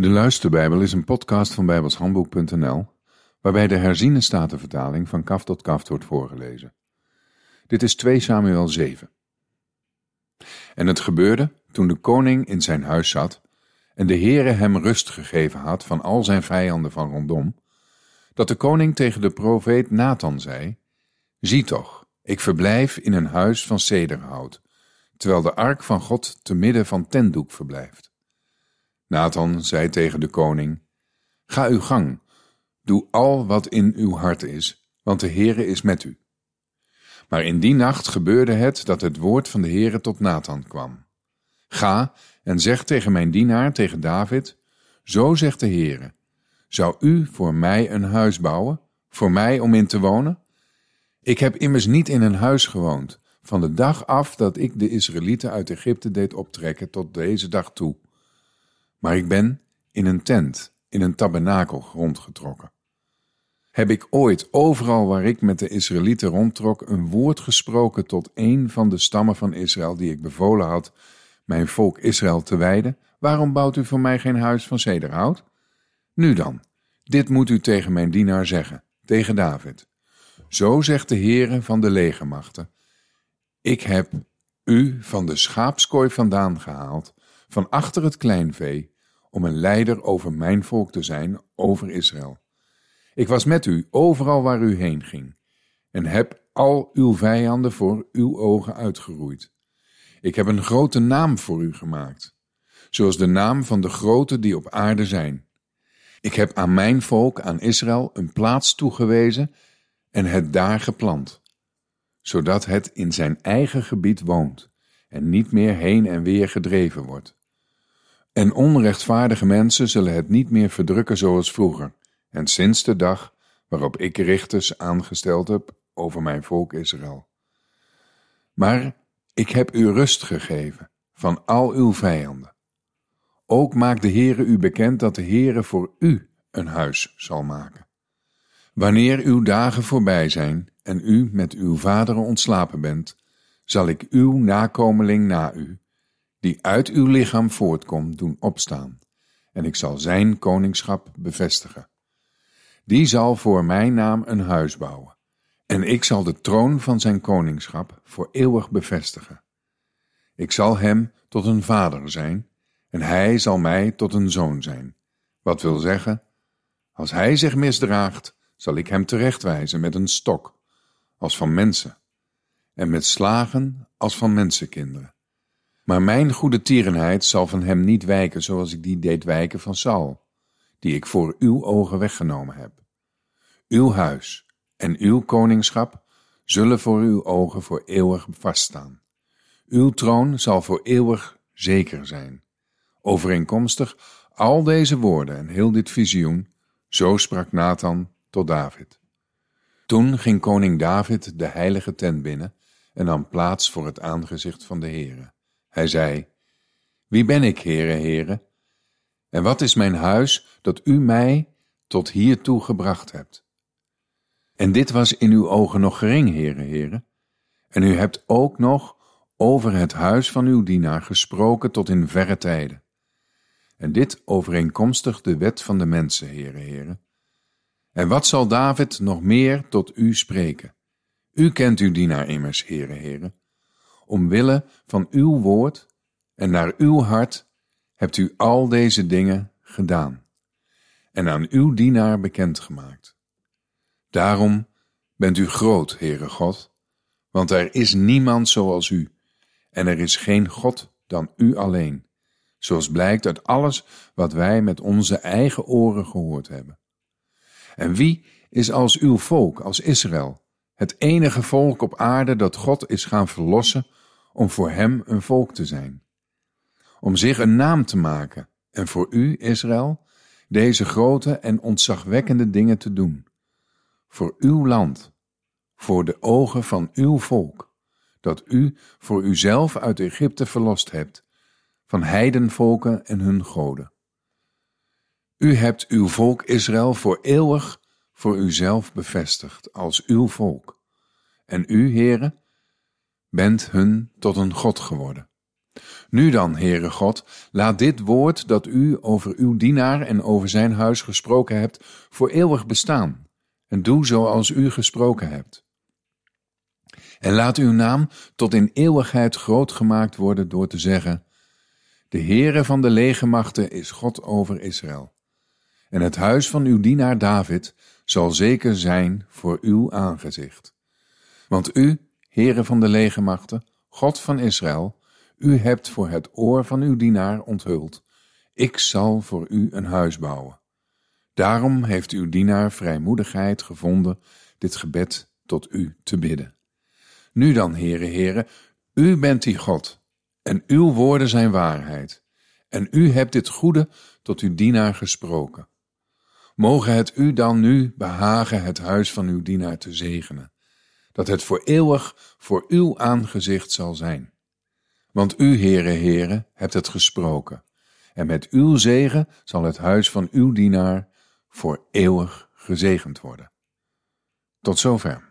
De Luisterbijbel is een podcast van bijbelshandboek.nl waarbij de herziene statenvertaling van kaf tot kaf wordt voorgelezen. Dit is 2 Samuel 7. En het gebeurde toen de koning in zijn huis zat en de Heere hem rust gegeven had van al zijn vijanden van rondom, dat de koning tegen de profeet Nathan zei, Zie toch, ik verblijf in een huis van cederhout, terwijl de ark van God te midden van tentdoek verblijft. Nathan zei tegen de koning: Ga uw gang, doe al wat in uw hart is, want de Heere is met u. Maar in die nacht gebeurde het dat het woord van de Heere tot Nathan kwam. Ga en zeg tegen mijn dienaar, tegen David: Zo zegt de Heere: Zou u voor mij een huis bouwen, voor mij om in te wonen? Ik heb immers niet in een huis gewoond, van de dag af dat ik de Israëlieten uit Egypte deed optrekken tot deze dag toe maar ik ben in een tent, in een tabernakel rondgetrokken. Heb ik ooit overal waar ik met de Israëlieten rondtrok een woord gesproken tot een van de stammen van Israël die ik bevolen had mijn volk Israël te wijden? Waarom bouwt u voor mij geen huis van cederhout? Nu dan, dit moet u tegen mijn dienaar zeggen, tegen David. Zo zegt de Heere van de legermachten: Ik heb u van de schaapskooi vandaan gehaald, van achter het kleinvee, om een leider over mijn volk te zijn, over Israël. Ik was met u overal waar u heen ging, en heb al uw vijanden voor uw ogen uitgeroeid. Ik heb een grote naam voor u gemaakt, zoals de naam van de grote die op aarde zijn. Ik heb aan mijn volk, aan Israël, een plaats toegewezen en het daar geplant, zodat het in zijn eigen gebied woont en niet meer heen en weer gedreven wordt. En onrechtvaardige mensen zullen het niet meer verdrukken zoals vroeger, en sinds de dag waarop ik richters aangesteld heb over mijn volk Israël. Maar ik heb u rust gegeven van al uw vijanden. Ook maakt de Heere u bekend dat de Heere voor u een huis zal maken. Wanneer uw dagen voorbij zijn en u met uw vaderen ontslapen bent, zal ik uw nakomeling na u die uit uw lichaam voortkomt, doen opstaan, en ik zal zijn koningschap bevestigen. Die zal voor mijn naam een huis bouwen, en ik zal de troon van zijn koningschap voor eeuwig bevestigen. Ik zal hem tot een vader zijn, en hij zal mij tot een zoon zijn. Wat wil zeggen, als hij zich misdraagt, zal ik hem terechtwijzen met een stok, als van mensen, en met slagen als van mensenkinderen. Maar mijn goede tierenheid zal van hem niet wijken zoals ik die deed wijken van Saul, die ik voor uw ogen weggenomen heb. Uw huis en uw koningschap zullen voor uw ogen voor eeuwig vaststaan. Uw troon zal voor eeuwig zeker zijn. Overeenkomstig al deze woorden en heel dit visioen, zo sprak Nathan tot David. Toen ging koning David de heilige tent binnen en nam plaats voor het aangezicht van de Heere. Hij zei, Wie ben ik, Heere, Heere? En wat is mijn huis dat u mij tot hiertoe gebracht hebt? En dit was in uw ogen nog gering, Heere, Heere. En u hebt ook nog over het huis van uw dienaar gesproken tot in verre tijden. En dit overeenkomstig de wet van de mensen, Heere, Heere. En wat zal David nog meer tot u spreken? U kent uw dienaar immers, Heere, Heere omwille van uw woord en naar uw hart hebt u al deze dingen gedaan en aan uw dienaar bekendgemaakt. Daarom bent u groot, Heere God, want er is niemand zoals u en er is geen God dan u alleen, zoals blijkt uit alles wat wij met onze eigen oren gehoord hebben. En wie is als uw volk, als Israël, het enige volk op aarde dat God is gaan verlossen om voor hem een volk te zijn, om zich een naam te maken en voor u, Israël, deze grote en ontzagwekkende dingen te doen, voor uw land, voor de ogen van uw volk, dat u voor uzelf uit Egypte verlost hebt, van heidenvolken en hun goden. U hebt uw volk Israël voor eeuwig voor uzelf bevestigd als uw volk. En u, heren, bent hun tot een God geworden. Nu dan, Heere God, laat dit woord dat u over uw dienaar en over zijn huis gesproken hebt, voor eeuwig bestaan, en doe zoals u gesproken hebt. En laat uw naam tot in eeuwigheid groot gemaakt worden door te zeggen, de Heere van de legermachten is God over Israël. En het huis van uw dienaar David zal zeker zijn voor uw aangezicht. Want u, Heere van de legermachten, God van Israël, u hebt voor het oor van uw dienaar onthuld. Ik zal voor u een huis bouwen. Daarom heeft uw dienaar vrijmoedigheid gevonden dit gebed tot u te bidden. Nu dan, Heere, Heere, u bent die God, en uw woorden zijn waarheid, en u hebt dit goede tot uw dienaar gesproken. Mogen het u dan nu behagen het huis van uw dienaar te zegenen, dat het voor eeuwig voor uw aangezicht zal zijn. Want u, Heere, Heere, hebt het gesproken, en met uw zegen zal het huis van uw dienaar voor eeuwig gezegend worden. Tot zover.